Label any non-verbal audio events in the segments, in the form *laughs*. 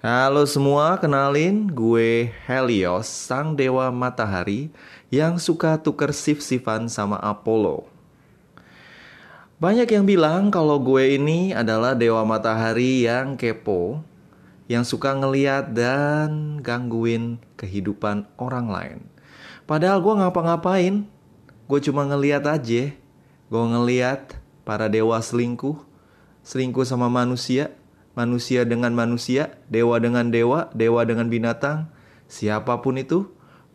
Halo semua, kenalin gue Helios, sang dewa matahari yang suka tuker sif-sifan sama Apollo. Banyak yang bilang kalau gue ini adalah dewa matahari yang kepo, yang suka ngeliat dan gangguin kehidupan orang lain. Padahal gue ngapa-ngapain, gue cuma ngeliat aja. Gue ngeliat para dewa selingkuh, selingkuh sama manusia, manusia dengan manusia, dewa dengan dewa, dewa dengan binatang, siapa pun itu,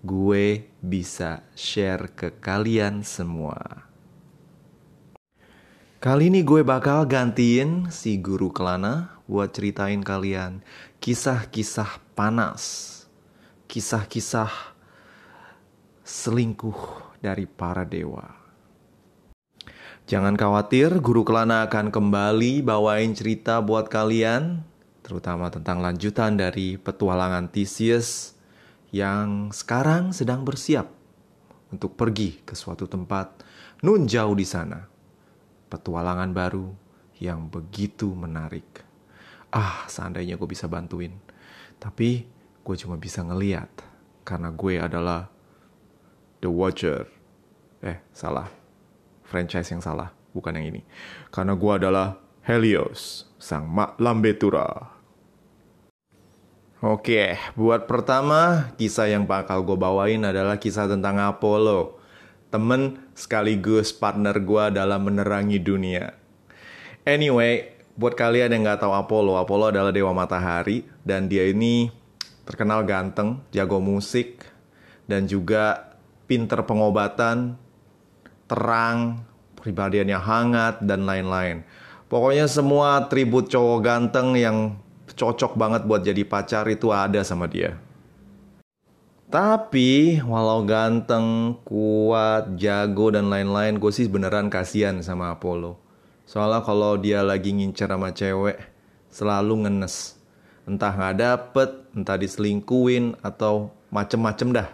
gue bisa share ke kalian semua. Kali ini gue bakal gantiin si guru Kelana buat ceritain kalian kisah-kisah panas, kisah-kisah selingkuh dari para dewa. Jangan khawatir, Guru Kelana akan kembali bawain cerita buat kalian, terutama tentang lanjutan dari petualangan Theseus yang sekarang sedang bersiap untuk pergi ke suatu tempat nun jauh di sana. Petualangan baru yang begitu menarik. Ah, seandainya gue bisa bantuin. Tapi gue cuma bisa ngeliat karena gue adalah The Watcher. Eh, salah franchise yang salah, bukan yang ini. Karena gue adalah Helios, sang mak lambetura. Oke, buat pertama, kisah yang bakal gue bawain adalah kisah tentang Apollo. Temen sekaligus partner gue dalam menerangi dunia. Anyway, buat kalian yang nggak tahu Apollo, Apollo adalah dewa matahari dan dia ini terkenal ganteng, jago musik, dan juga pinter pengobatan terang, pribadiannya hangat, dan lain-lain. Pokoknya semua atribut cowok ganteng yang cocok banget buat jadi pacar itu ada sama dia. Tapi walau ganteng, kuat, jago, dan lain-lain, gue sih beneran kasihan sama Apollo. Soalnya kalau dia lagi ngincer sama cewek, selalu ngenes. Entah nggak dapet, entah diselingkuin, atau macem-macem dah.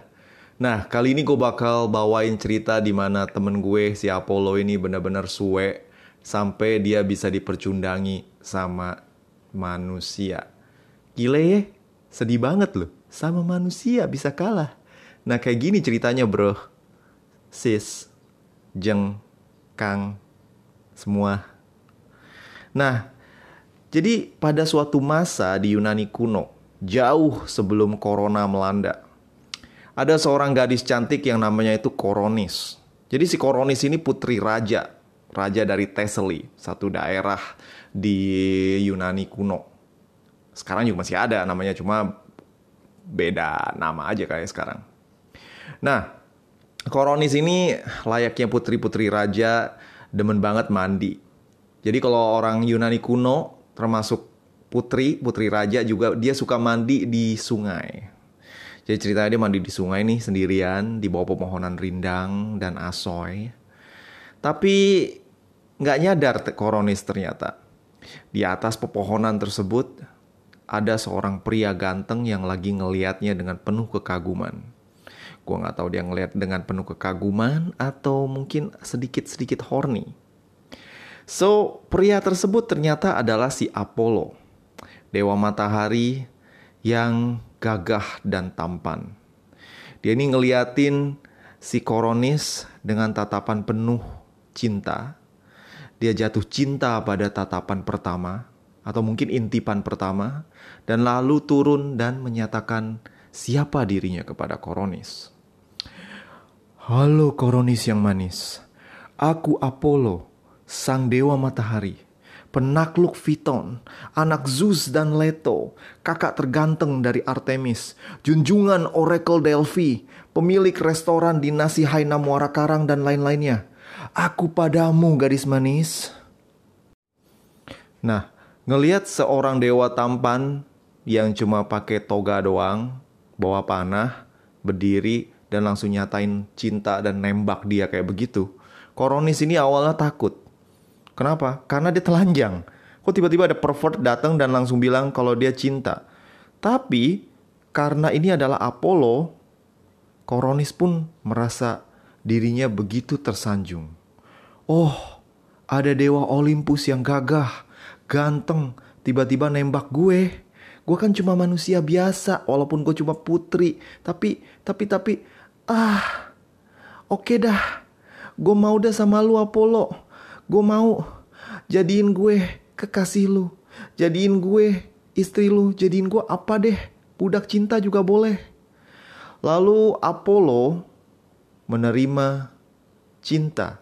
Nah, kali ini gue bakal bawain cerita di mana temen gue si Apollo ini benar-benar suwe sampai dia bisa dipercundangi sama manusia. Gile ya, sedih banget loh. Sama manusia bisa kalah. Nah, kayak gini ceritanya bro. Sis, Jeng, Kang, semua. Nah, jadi pada suatu masa di Yunani kuno, jauh sebelum corona melanda, ada seorang gadis cantik yang namanya itu Koronis. Jadi si Koronis ini putri raja, raja dari Thessaly, satu daerah di Yunani kuno. Sekarang juga masih ada namanya, cuma beda nama aja kayak sekarang. Nah, Koronis ini layaknya putri-putri raja, demen banget mandi. Jadi kalau orang Yunani kuno, termasuk putri, putri raja juga dia suka mandi di sungai. Jadi ceritanya dia mandi di sungai nih sendirian di bawah pepohonan rindang dan asoy. Tapi nggak nyadar Koronis ternyata. Di atas pepohonan tersebut ada seorang pria ganteng yang lagi ngeliatnya dengan penuh kekaguman. Gua nggak tahu dia ngeliat dengan penuh kekaguman atau mungkin sedikit-sedikit horny. So, pria tersebut ternyata adalah si Apollo, dewa matahari yang gagah dan tampan. Dia ini ngeliatin si Koronis dengan tatapan penuh cinta. Dia jatuh cinta pada tatapan pertama atau mungkin intipan pertama dan lalu turun dan menyatakan siapa dirinya kepada Koronis. Halo Koronis yang manis, aku Apollo, sang dewa matahari penakluk Fiton, anak Zeus dan Leto, kakak terganteng dari Artemis, junjungan Oracle Delphi, pemilik restoran dinasti Haina Muara Karang dan lain-lainnya. Aku padamu gadis manis. Nah, ngelihat seorang dewa tampan yang cuma pakai toga doang, bawa panah, berdiri dan langsung nyatain cinta dan nembak dia kayak begitu. Koronis ini awalnya takut. Kenapa? Karena dia telanjang. Kok tiba-tiba ada pervert datang dan langsung bilang kalau dia cinta. Tapi karena ini adalah Apollo, Koronis pun merasa dirinya begitu tersanjung. Oh, ada dewa Olympus yang gagah, ganteng, tiba-tiba nembak gue. Gue kan cuma manusia biasa, walaupun gue cuma putri. Tapi, tapi, tapi, ah, oke okay dah. Gue mau dah sama lu Apollo. Gue mau jadiin gue kekasih lu. Jadiin gue istri lu. Jadiin gue apa deh. Budak cinta juga boleh. Lalu Apollo menerima cinta.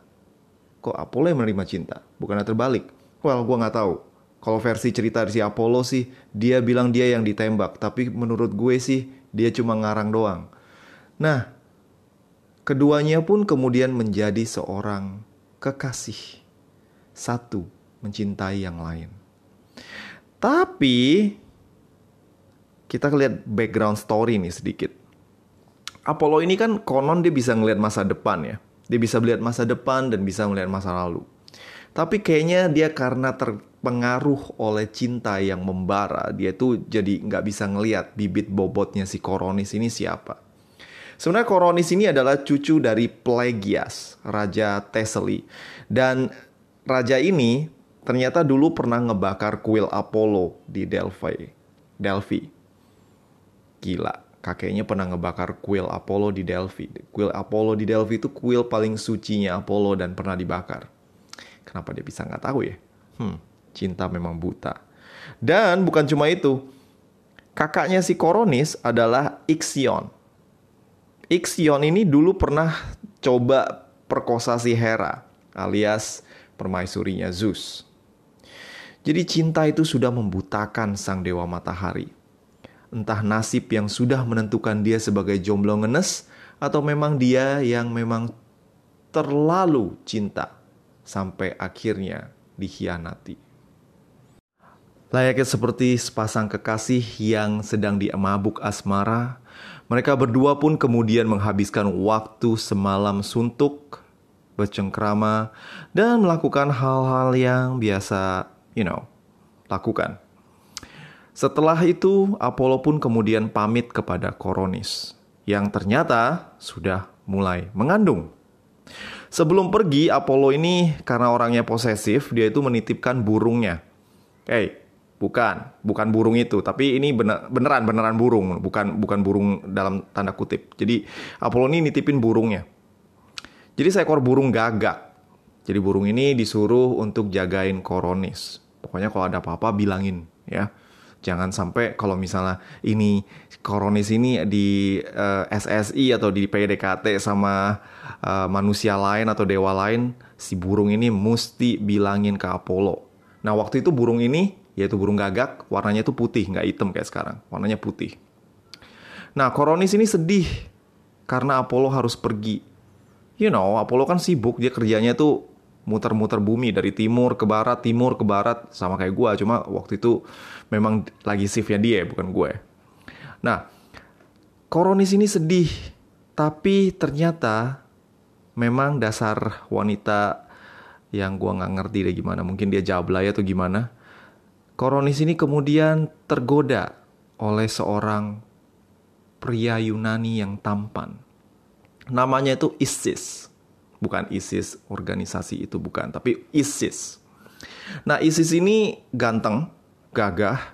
Kok Apollo yang menerima cinta? Bukannya terbalik? Well, gue nggak tahu. Kalau versi cerita si Apollo sih, dia bilang dia yang ditembak. Tapi menurut gue sih, dia cuma ngarang doang. Nah, keduanya pun kemudian menjadi seorang kekasih. Satu mencintai yang lain. Tapi, kita lihat background story nih sedikit. Apollo ini kan konon dia bisa ngelihat masa depan ya. Dia bisa melihat masa depan dan bisa melihat masa lalu. Tapi kayaknya dia karena terpengaruh oleh cinta yang membara, dia tuh jadi nggak bisa ngeliat bibit bobotnya si Koronis ini siapa. Sebenarnya Koronis ini adalah cucu dari Plegias, Raja Thessaly. Dan raja ini ternyata dulu pernah ngebakar kuil Apollo di Delphi. Delphi. Gila, kakeknya pernah ngebakar kuil Apollo di Delphi. Kuil Apollo di Delphi itu kuil paling sucinya Apollo dan pernah dibakar. Kenapa dia bisa nggak tahu ya? Hmm, cinta memang buta. Dan bukan cuma itu. Kakaknya si Koronis adalah Ixion. Ixion ini dulu pernah coba perkosa si Hera alias permaisurinya Zeus. Jadi cinta itu sudah membutakan sang dewa matahari. Entah nasib yang sudah menentukan dia sebagai jomblo ngenes atau memang dia yang memang terlalu cinta sampai akhirnya dikhianati. Layaknya seperti sepasang kekasih yang sedang diemabuk asmara, mereka berdua pun kemudian menghabiskan waktu semalam suntuk, bercengkrama, dan melakukan hal-hal yang biasa, you know, lakukan. Setelah itu, Apollo pun kemudian pamit kepada Koronis, yang ternyata sudah mulai mengandung. Sebelum pergi, Apollo ini karena orangnya posesif, dia itu menitipkan burungnya. hey, bukan, bukan burung itu, tapi ini bener, beneran beneran burung, bukan bukan burung dalam tanda kutip. Jadi Apollo ini nitipin burungnya. Jadi seekor burung gagak. Jadi burung ini disuruh untuk jagain Koronis. Pokoknya kalau ada apa-apa bilangin ya. Jangan sampai kalau misalnya ini Koronis ini di uh, eh, SSI atau di PDKT sama uh, manusia lain atau dewa lain, si burung ini mesti bilangin ke Apollo. Nah waktu itu burung ini, yaitu burung gagak, warnanya itu putih, nggak hitam kayak sekarang. Warnanya putih. Nah Koronis ini sedih karena Apollo harus pergi. You know, Apollo kan sibuk, dia kerjanya tuh muter-muter bumi dari timur ke barat, timur ke barat sama kayak gue. Cuma waktu itu memang lagi shiftnya dia, bukan gue. Nah, Koronis ini sedih, tapi ternyata memang dasar wanita yang gue nggak ngerti deh gimana. Mungkin dia jablay atau gimana. Koronis ini kemudian tergoda oleh seorang pria Yunani yang tampan. Namanya itu Isis bukan ISIS organisasi itu bukan, tapi ISIS. Nah, ISIS ini ganteng, gagah,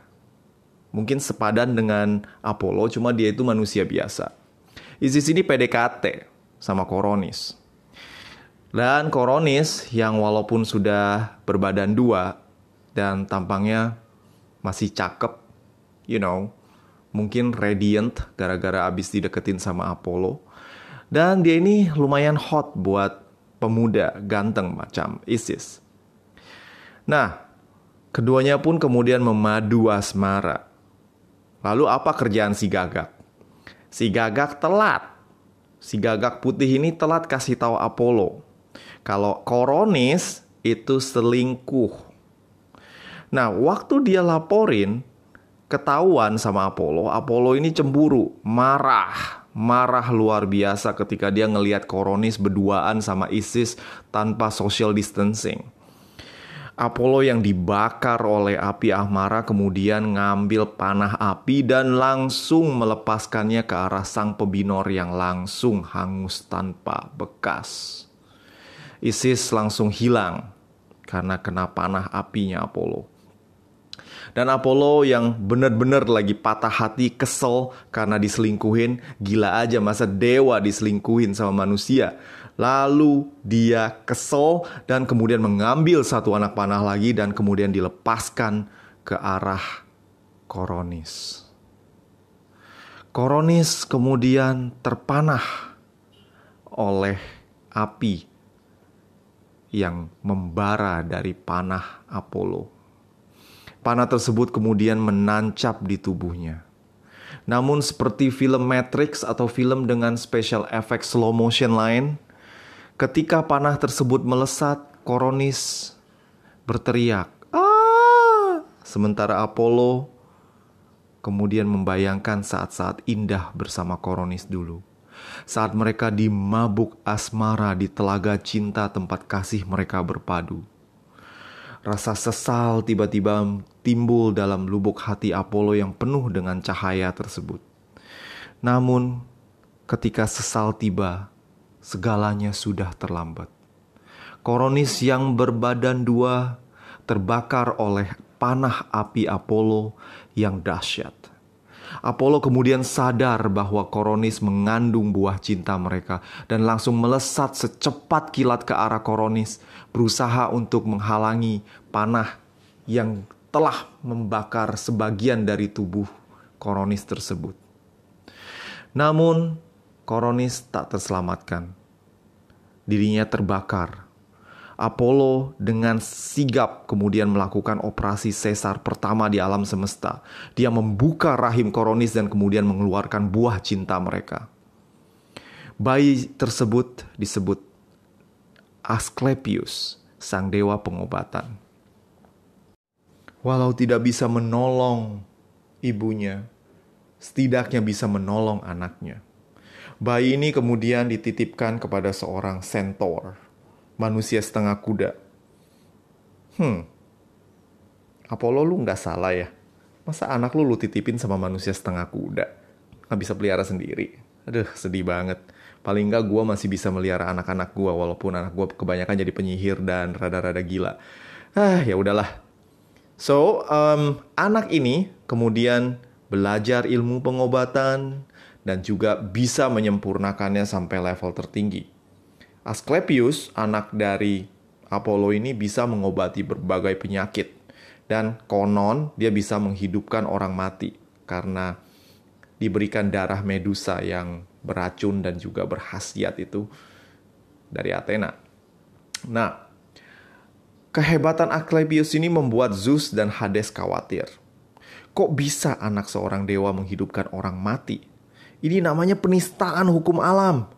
mungkin sepadan dengan Apollo, cuma dia itu manusia biasa. ISIS ini PDKT sama Koronis. Dan Koronis yang walaupun sudah berbadan dua dan tampangnya masih cakep, you know, mungkin radiant gara-gara abis dideketin sama Apollo. Dan dia ini lumayan hot buat pemuda ganteng macam Isis. Nah, keduanya pun kemudian memadu asmara. Lalu apa kerjaan si gagak? Si gagak telat. Si gagak putih ini telat kasih tahu Apollo. Kalau Koronis itu selingkuh. Nah, waktu dia laporin, ketahuan sama Apollo, Apollo ini cemburu, marah marah luar biasa ketika dia ngelihat Koronis berduaan sama ISIS tanpa social distancing. Apollo yang dibakar oleh api Ahmara kemudian ngambil panah api dan langsung melepaskannya ke arah sang pebinor yang langsung hangus tanpa bekas. ISIS langsung hilang karena kena panah apinya Apollo. Dan Apollo yang benar-benar lagi patah hati, kesel karena diselingkuhin. Gila aja masa dewa diselingkuhin sama manusia. Lalu dia kesel dan kemudian mengambil satu anak panah lagi dan kemudian dilepaskan ke arah Koronis. Koronis kemudian terpanah oleh api yang membara dari panah Apollo. Panah tersebut kemudian menancap di tubuhnya. Namun seperti film Matrix atau film dengan special effect slow motion lain, Ketika panah tersebut melesat, Koronis berteriak, "Ah!" Sementara Apollo kemudian membayangkan saat-saat indah bersama Koronis dulu. Saat mereka di mabuk asmara di telaga cinta tempat kasih mereka berpadu. Rasa sesal tiba-tiba timbul dalam lubuk hati Apollo yang penuh dengan cahaya tersebut. Namun, ketika sesal tiba, segalanya sudah terlambat. Koronis yang berbadan dua terbakar oleh panah api Apollo yang dahsyat. Apollo kemudian sadar bahwa Koronis mengandung buah cinta mereka dan langsung melesat secepat kilat ke arah Koronis, berusaha untuk menghalangi panah yang telah membakar sebagian dari tubuh Koronis tersebut. Namun, Koronis tak terselamatkan. Dirinya terbakar. Apollo dengan sigap kemudian melakukan operasi sesar pertama di alam semesta. Dia membuka rahim Koronis dan kemudian mengeluarkan buah cinta mereka. Bayi tersebut disebut Asclepius, sang dewa pengobatan. Walau tidak bisa menolong ibunya, setidaknya bisa menolong anaknya. Bayi ini kemudian dititipkan kepada seorang centaur, manusia setengah kuda. Hmm, Apollo lu nggak salah ya. Masa anak lu lu titipin sama manusia setengah kuda? Nggak bisa pelihara sendiri. Aduh, sedih banget. Paling nggak gue masih bisa melihara anak-anak gue, walaupun anak gue kebanyakan jadi penyihir dan rada-rada gila. Ah, ya udahlah. So, um, anak ini kemudian belajar ilmu pengobatan, dan juga bisa menyempurnakannya sampai level tertinggi. Asclepius, anak dari Apollo ini bisa mengobati berbagai penyakit dan konon dia bisa menghidupkan orang mati karena diberikan darah Medusa yang beracun dan juga berhasiat itu dari Athena. Nah, kehebatan Asclepius ini membuat Zeus dan Hades khawatir. Kok bisa anak seorang dewa menghidupkan orang mati? Ini namanya penistaan hukum alam.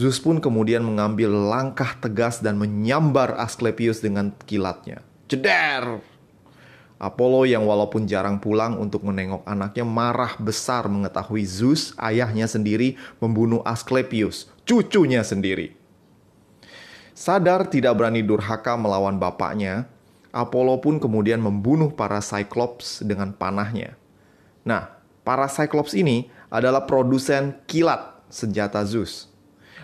Zeus pun kemudian mengambil langkah tegas dan menyambar Asclepius dengan kilatnya. Ceder! Apollo yang walaupun jarang pulang untuk menengok anaknya marah besar mengetahui Zeus, ayahnya sendiri, membunuh Asclepius, cucunya sendiri. Sadar tidak berani durhaka melawan bapaknya, Apollo pun kemudian membunuh para Cyclops dengan panahnya. Nah, para Cyclops ini adalah produsen kilat senjata Zeus.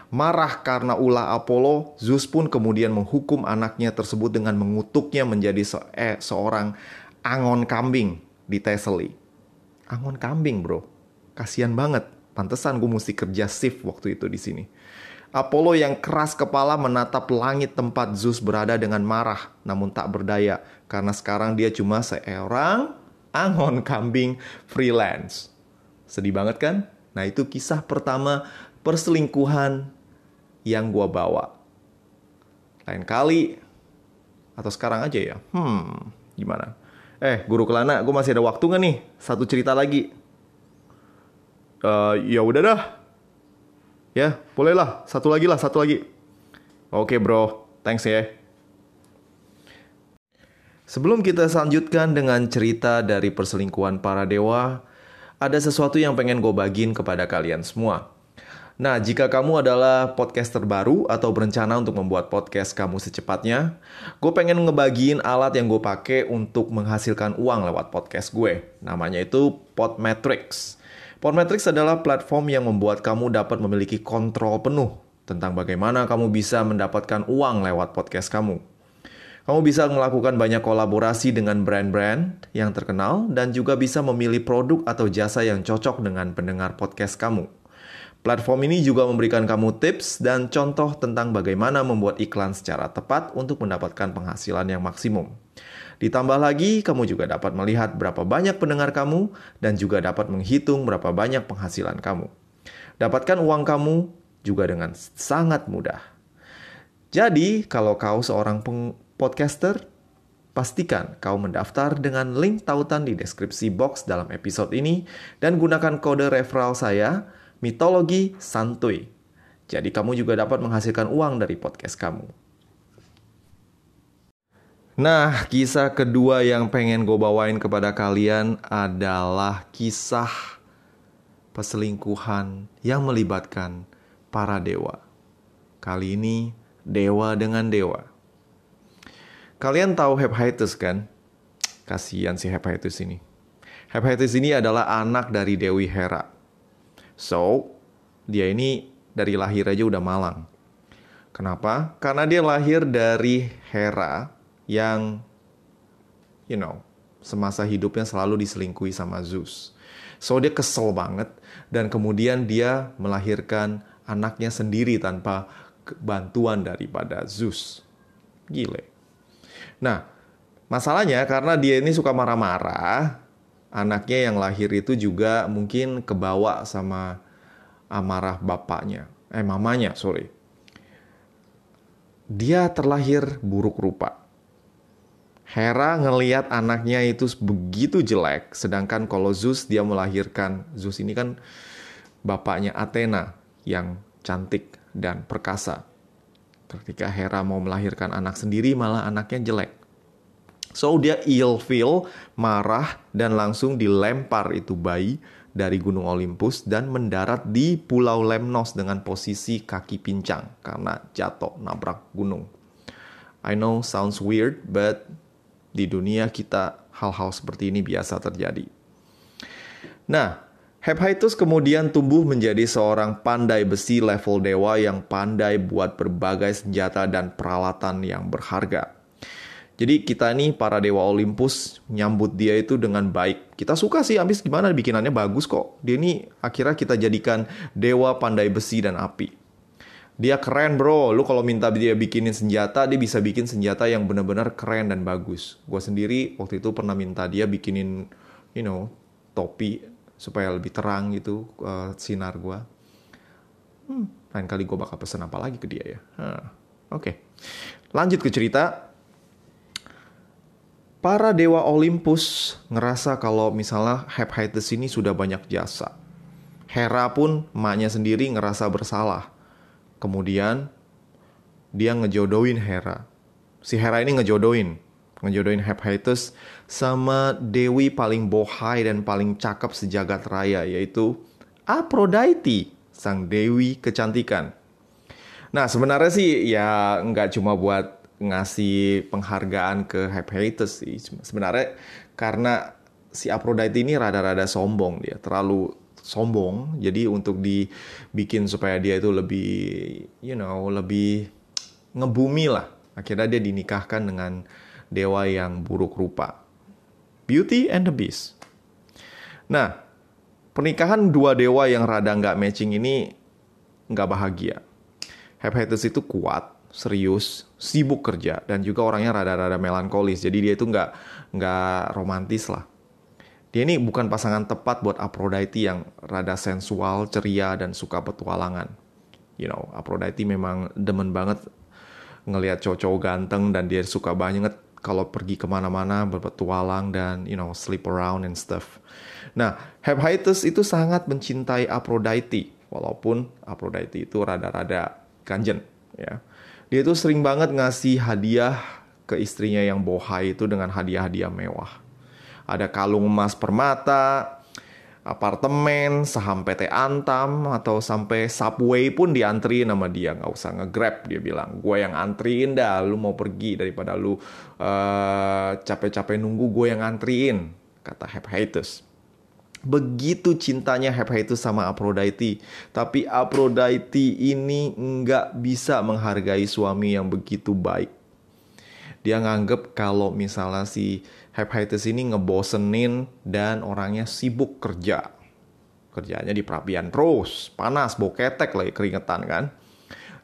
Marah karena ulah Apollo, Zeus pun kemudian menghukum anaknya tersebut dengan mengutuknya menjadi se eh, seorang angon kambing di Thessaly. Angon kambing bro, kasihan banget. Pantesan gue mesti kerja shift waktu itu di sini. Apollo yang keras kepala menatap langit tempat Zeus berada dengan marah, namun tak berdaya karena sekarang dia cuma seorang angon kambing freelance. Sedih banget kan? Nah itu kisah pertama perselingkuhan yang gue bawa. Lain kali atau sekarang aja ya. Hmm, gimana? Eh, Guru Kelana, gue masih ada waktu gak nih? Satu cerita lagi. Uh, ya udah dah. Ya, bolehlah. Satu lagi lah, satu lagi. Oke bro, thanks ya. Sebelum kita selanjutkan dengan cerita dari perselingkuhan para dewa, ada sesuatu yang pengen gue bagiin kepada kalian semua. Nah, jika kamu adalah podcaster baru atau berencana untuk membuat podcast kamu secepatnya, gue pengen ngebagiin alat yang gue pakai untuk menghasilkan uang lewat podcast gue. Namanya itu Podmetrics. Podmetrics adalah platform yang membuat kamu dapat memiliki kontrol penuh tentang bagaimana kamu bisa mendapatkan uang lewat podcast kamu. Kamu bisa melakukan banyak kolaborasi dengan brand-brand yang terkenal dan juga bisa memilih produk atau jasa yang cocok dengan pendengar podcast kamu. Platform ini juga memberikan kamu tips dan contoh tentang bagaimana membuat iklan secara tepat untuk mendapatkan penghasilan yang maksimum. Ditambah lagi, kamu juga dapat melihat berapa banyak pendengar kamu dan juga dapat menghitung berapa banyak penghasilan kamu. Dapatkan uang kamu juga dengan sangat mudah. Jadi, kalau kau seorang podcaster, pastikan kau mendaftar dengan link tautan di deskripsi box dalam episode ini dan gunakan kode referral saya mitologi santuy. Jadi kamu juga dapat menghasilkan uang dari podcast kamu. Nah, kisah kedua yang pengen gue bawain kepada kalian adalah kisah perselingkuhan yang melibatkan para dewa. Kali ini, dewa dengan dewa. Kalian tahu Hephaestus kan? Kasihan si Hephaestus ini. Hephaestus ini adalah anak dari Dewi Hera. So, dia ini dari lahir aja udah malang. Kenapa? Karena dia lahir dari Hera yang, you know, semasa hidupnya selalu diselingkuhi sama Zeus. So, dia kesel banget dan kemudian dia melahirkan anaknya sendiri tanpa bantuan daripada Zeus. Gile. Nah, masalahnya karena dia ini suka marah-marah, anaknya yang lahir itu juga mungkin kebawa sama amarah bapaknya, eh mamanya, sorry. Dia terlahir buruk rupa. Hera ngeliat anaknya itu begitu jelek, sedangkan kalau Zeus dia melahirkan, Zeus ini kan bapaknya Athena yang cantik dan perkasa. Ketika Hera mau melahirkan anak sendiri malah anaknya jelek. So dia ill feel, marah dan langsung dilempar itu bayi dari Gunung Olympus dan mendarat di Pulau Lemnos dengan posisi kaki pincang karena jatuh nabrak gunung. I know sounds weird, but di dunia kita hal-hal seperti ini biasa terjadi. Nah, Hephaestus kemudian tumbuh menjadi seorang pandai besi level dewa yang pandai buat berbagai senjata dan peralatan yang berharga. Jadi kita nih para dewa Olympus nyambut dia itu dengan baik. Kita suka sih habis gimana bikinannya bagus kok. Dia ini akhirnya kita jadikan dewa pandai besi dan api. Dia keren bro, lu kalau minta dia bikinin senjata, dia bisa bikin senjata yang benar-benar keren dan bagus. Gue sendiri waktu itu pernah minta dia bikinin, you know, topi supaya lebih terang gitu uh, sinar gue. Hmm, lain kali gue bakal pesen apa lagi ke dia ya. Huh. Oke, okay. lanjut ke cerita para dewa Olympus ngerasa kalau misalnya Hephaestus ini sudah banyak jasa. Hera pun emaknya sendiri ngerasa bersalah. Kemudian dia ngejodohin Hera. Si Hera ini ngejodohin, ngejodohin Hephaestus sama dewi paling bohai dan paling cakep sejagat raya yaitu Aphrodite, sang dewi kecantikan. Nah sebenarnya sih ya nggak cuma buat ngasih penghargaan ke Hephaestus sih. Sebenarnya karena si Aphrodite ini rada-rada sombong dia, terlalu sombong. Jadi untuk dibikin supaya dia itu lebih you know, lebih ngebumi lah. Akhirnya dia dinikahkan dengan dewa yang buruk rupa. Beauty and the Beast. Nah, pernikahan dua dewa yang rada nggak matching ini nggak bahagia. Hephaestus itu kuat, serius, sibuk kerja dan juga orangnya rada-rada melankolis. Jadi dia itu nggak nggak romantis lah. Dia ini bukan pasangan tepat buat Aphrodite yang rada sensual, ceria dan suka petualangan. You know, Aphrodite memang demen banget ngelihat cowok-cowok ganteng dan dia suka banget kalau pergi ke mana-mana berpetualang dan you know sleep around and stuff. Nah, Hephaestus itu sangat mencintai Aphrodite walaupun Aphrodite itu rada-rada ganjen ya dia tuh sering banget ngasih hadiah ke istrinya yang bohai itu dengan hadiah-hadiah mewah. Ada kalung emas permata, apartemen, saham PT Antam, atau sampai Subway pun diantriin sama dia. Nggak usah nge-grab, dia bilang. Gue yang antriin dah, lu mau pergi daripada lu uh, capek-capek nunggu, gue yang antriin. Kata Hephaestus. Begitu cintanya Hephaestus sama Aphrodite. Tapi Aphrodite ini nggak bisa menghargai suami yang begitu baik. Dia nganggep kalau misalnya si Hephaestus ini ngebosenin dan orangnya sibuk kerja. Kerjanya di perapian terus, panas, bau ketek lagi keringetan kan.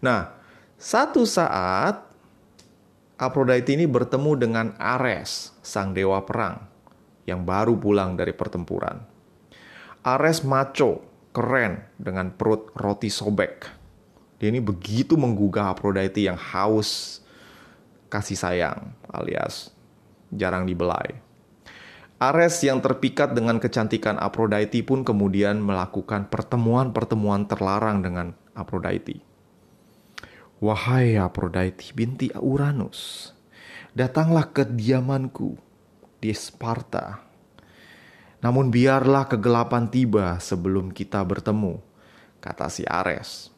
Nah, satu saat Aphrodite ini bertemu dengan Ares, sang dewa perang, yang baru pulang dari pertempuran. Ares maco, keren, dengan perut roti sobek. Dia ini begitu menggugah Aphrodite yang haus kasih sayang, alias jarang dibelai. Ares yang terpikat dengan kecantikan Aphrodite pun kemudian melakukan pertemuan-pertemuan terlarang dengan Aphrodite. Wahai Aphrodite binti Uranus, datanglah ke diamanku di Sparta. Namun biarlah kegelapan tiba sebelum kita bertemu, kata si Ares.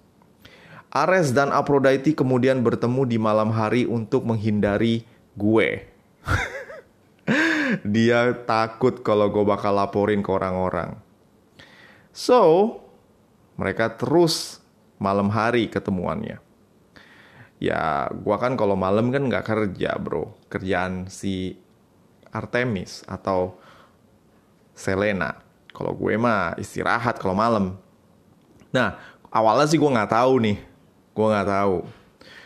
Ares dan Aphrodite kemudian bertemu di malam hari untuk menghindari gue. *laughs* Dia takut kalau gue bakal laporin ke orang-orang. So, mereka terus malam hari ketemuannya. Ya, gue kan kalau malam kan nggak kerja bro. Kerjaan si Artemis atau Selena. Kalau gue mah istirahat kalau malam. Nah, awalnya sih gue nggak tahu nih. Gue nggak tahu.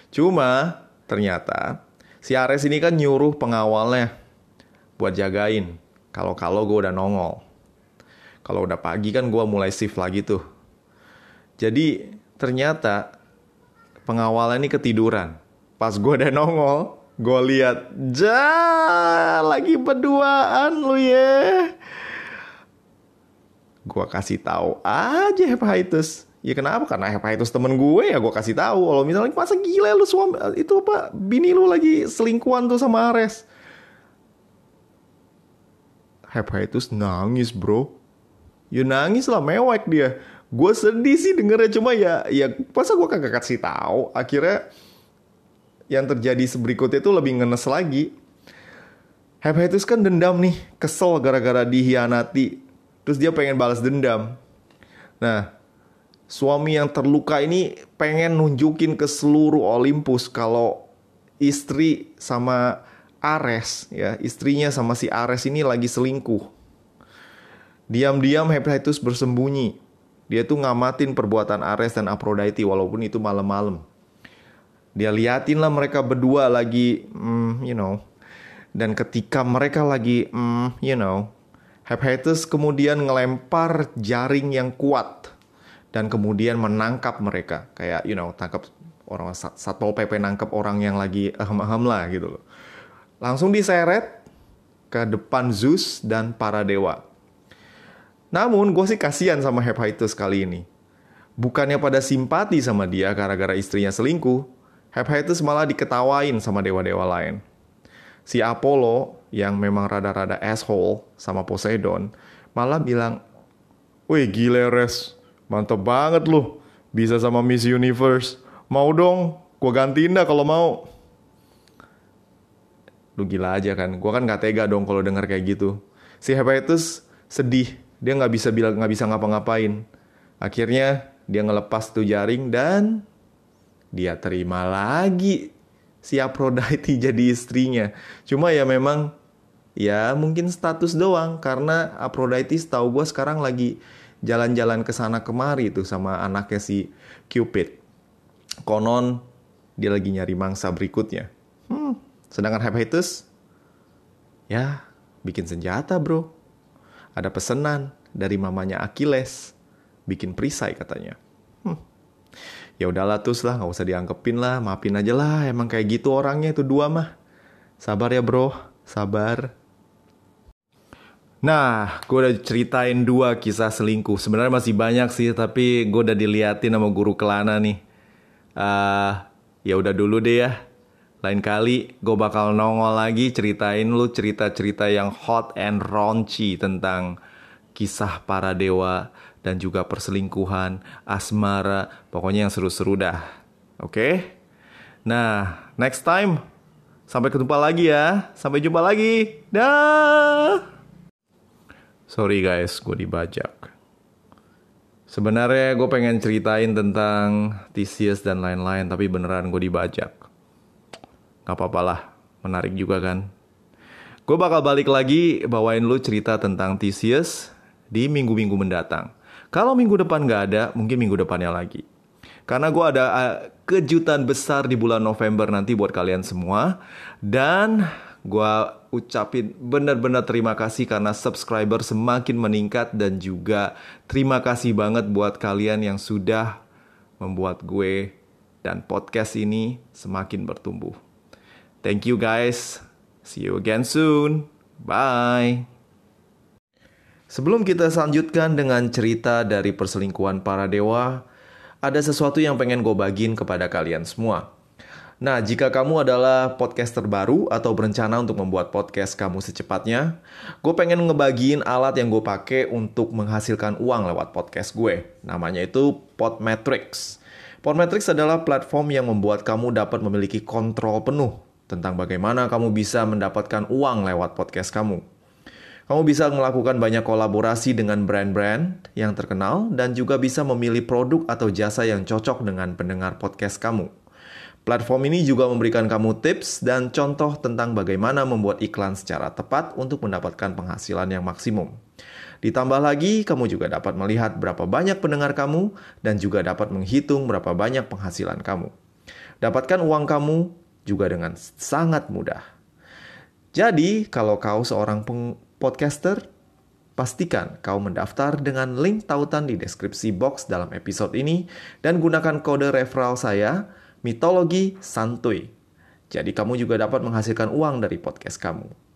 Cuma ternyata si Ares ini kan nyuruh pengawalnya buat jagain. Kalau-kalau gue udah nongol. Kalau udah pagi kan gue mulai shift lagi tuh. Jadi ternyata pengawal ini ketiduran. Pas gue udah nongol, gue lihat, ja lagi berduaan lu ya. Gue kasih tahu aja Hephaestus. Ya kenapa? Karena Hephaestus temen gue ya gue kasih tahu. Kalau misalnya masa gila lu suami itu apa bini lu lagi selingkuhan tuh sama Ares. Hephaestus nangis bro. Ya nangis lah mewek dia. Gue sedih sih dengernya cuma ya ya masa gue kagak kasih tahu. Akhirnya yang terjadi berikutnya itu lebih ngenes lagi. Hephaestus kan dendam nih, kesel gara-gara dihianati. Terus dia pengen balas dendam. Nah, suami yang terluka ini pengen nunjukin ke seluruh Olympus kalau istri sama Ares ya istrinya sama si Ares ini lagi selingkuh. Diam-diam Hephaestus bersembunyi. Dia tuh ngamatin perbuatan Ares dan Aphrodite walaupun itu malam-malam. Dia liatin lah mereka berdua lagi, mm, you know. Dan ketika mereka lagi, mm, you know, Hephaestus kemudian ngelempar jaring yang kuat dan kemudian menangkap mereka kayak you know tangkap orang satpol pp nangkap orang yang lagi ahem-ahem lah gitu loh langsung diseret ke depan Zeus dan para dewa. Namun gue sih kasihan sama Hephaestus kali ini. Bukannya pada simpati sama dia gara-gara istrinya selingkuh, Hephaestus malah diketawain sama dewa-dewa lain. Si Apollo yang memang rada-rada asshole sama Poseidon malah bilang, Wih gile res, mantep banget lu, bisa sama Miss Universe. Mau dong, gue gantiin dah kalau mau. Lu gila aja kan. Gue kan nggak tega dong kalau denger kayak gitu. Si Hephaestus sedih. Dia nggak bisa bilang nggak bisa ngapa-ngapain. Akhirnya dia ngelepas tuh jaring dan dia terima lagi si Aphrodite *laughs* jadi istrinya cuma ya memang ya mungkin status doang karena Aphrodite tahu gue sekarang lagi jalan-jalan ke sana kemari tuh sama anaknya si Cupid konon dia lagi nyari mangsa berikutnya hmm Sedangkan Hephaestus, ya bikin senjata bro. Ada pesanan dari mamanya Achilles, bikin perisai katanya. Ya udahlah terus lah, nggak usah dianggepin lah, maafin aja lah. Emang kayak gitu orangnya itu dua mah. Sabar ya bro, sabar. Nah, gue udah ceritain dua kisah selingkuh. Sebenarnya masih banyak sih, tapi gue udah diliatin sama guru Kelana nih. Uh, ya udah dulu deh ya. Lain kali gue bakal nongol lagi ceritain lu cerita-cerita yang hot and raunchy tentang kisah para dewa dan juga perselingkuhan, asmara, pokoknya yang seru-seru dah. Oke? Okay? Nah, next time sampai ketemu lagi ya. Sampai jumpa lagi. Dah. Sorry guys, gue dibajak. Sebenarnya gue pengen ceritain tentang Theseus dan lain-lain, tapi beneran gue dibajak. Gak apa-apa lah. Menarik juga kan? Gue bakal balik lagi bawain lu cerita tentang Theseus di minggu-minggu mendatang. Kalau minggu depan nggak ada, mungkin minggu depannya lagi. Karena gue ada uh, kejutan besar di bulan November nanti buat kalian semua. Dan gue ucapin benar-benar terima kasih karena subscriber semakin meningkat. Dan juga terima kasih banget buat kalian yang sudah membuat gue dan podcast ini semakin bertumbuh. Thank you guys. See you again soon. Bye. Sebelum kita selanjutkan dengan cerita dari perselingkuhan para dewa, ada sesuatu yang pengen gue bagiin kepada kalian semua. Nah, jika kamu adalah podcaster baru atau berencana untuk membuat podcast kamu secepatnya, gue pengen ngebagiin alat yang gue pakai untuk menghasilkan uang lewat podcast gue. Namanya itu Podmetrics. Podmetrics adalah platform yang membuat kamu dapat memiliki kontrol penuh tentang bagaimana kamu bisa mendapatkan uang lewat podcast kamu. Kamu bisa melakukan banyak kolaborasi dengan brand-brand yang terkenal dan juga bisa memilih produk atau jasa yang cocok dengan pendengar podcast kamu. Platform ini juga memberikan kamu tips dan contoh tentang bagaimana membuat iklan secara tepat untuk mendapatkan penghasilan yang maksimum. Ditambah lagi, kamu juga dapat melihat berapa banyak pendengar kamu dan juga dapat menghitung berapa banyak penghasilan kamu. Dapatkan uang kamu juga dengan sangat mudah. Jadi, kalau kau seorang podcaster, pastikan kau mendaftar dengan link tautan di deskripsi box dalam episode ini dan gunakan kode referral saya, mitologi santuy. Jadi kamu juga dapat menghasilkan uang dari podcast kamu.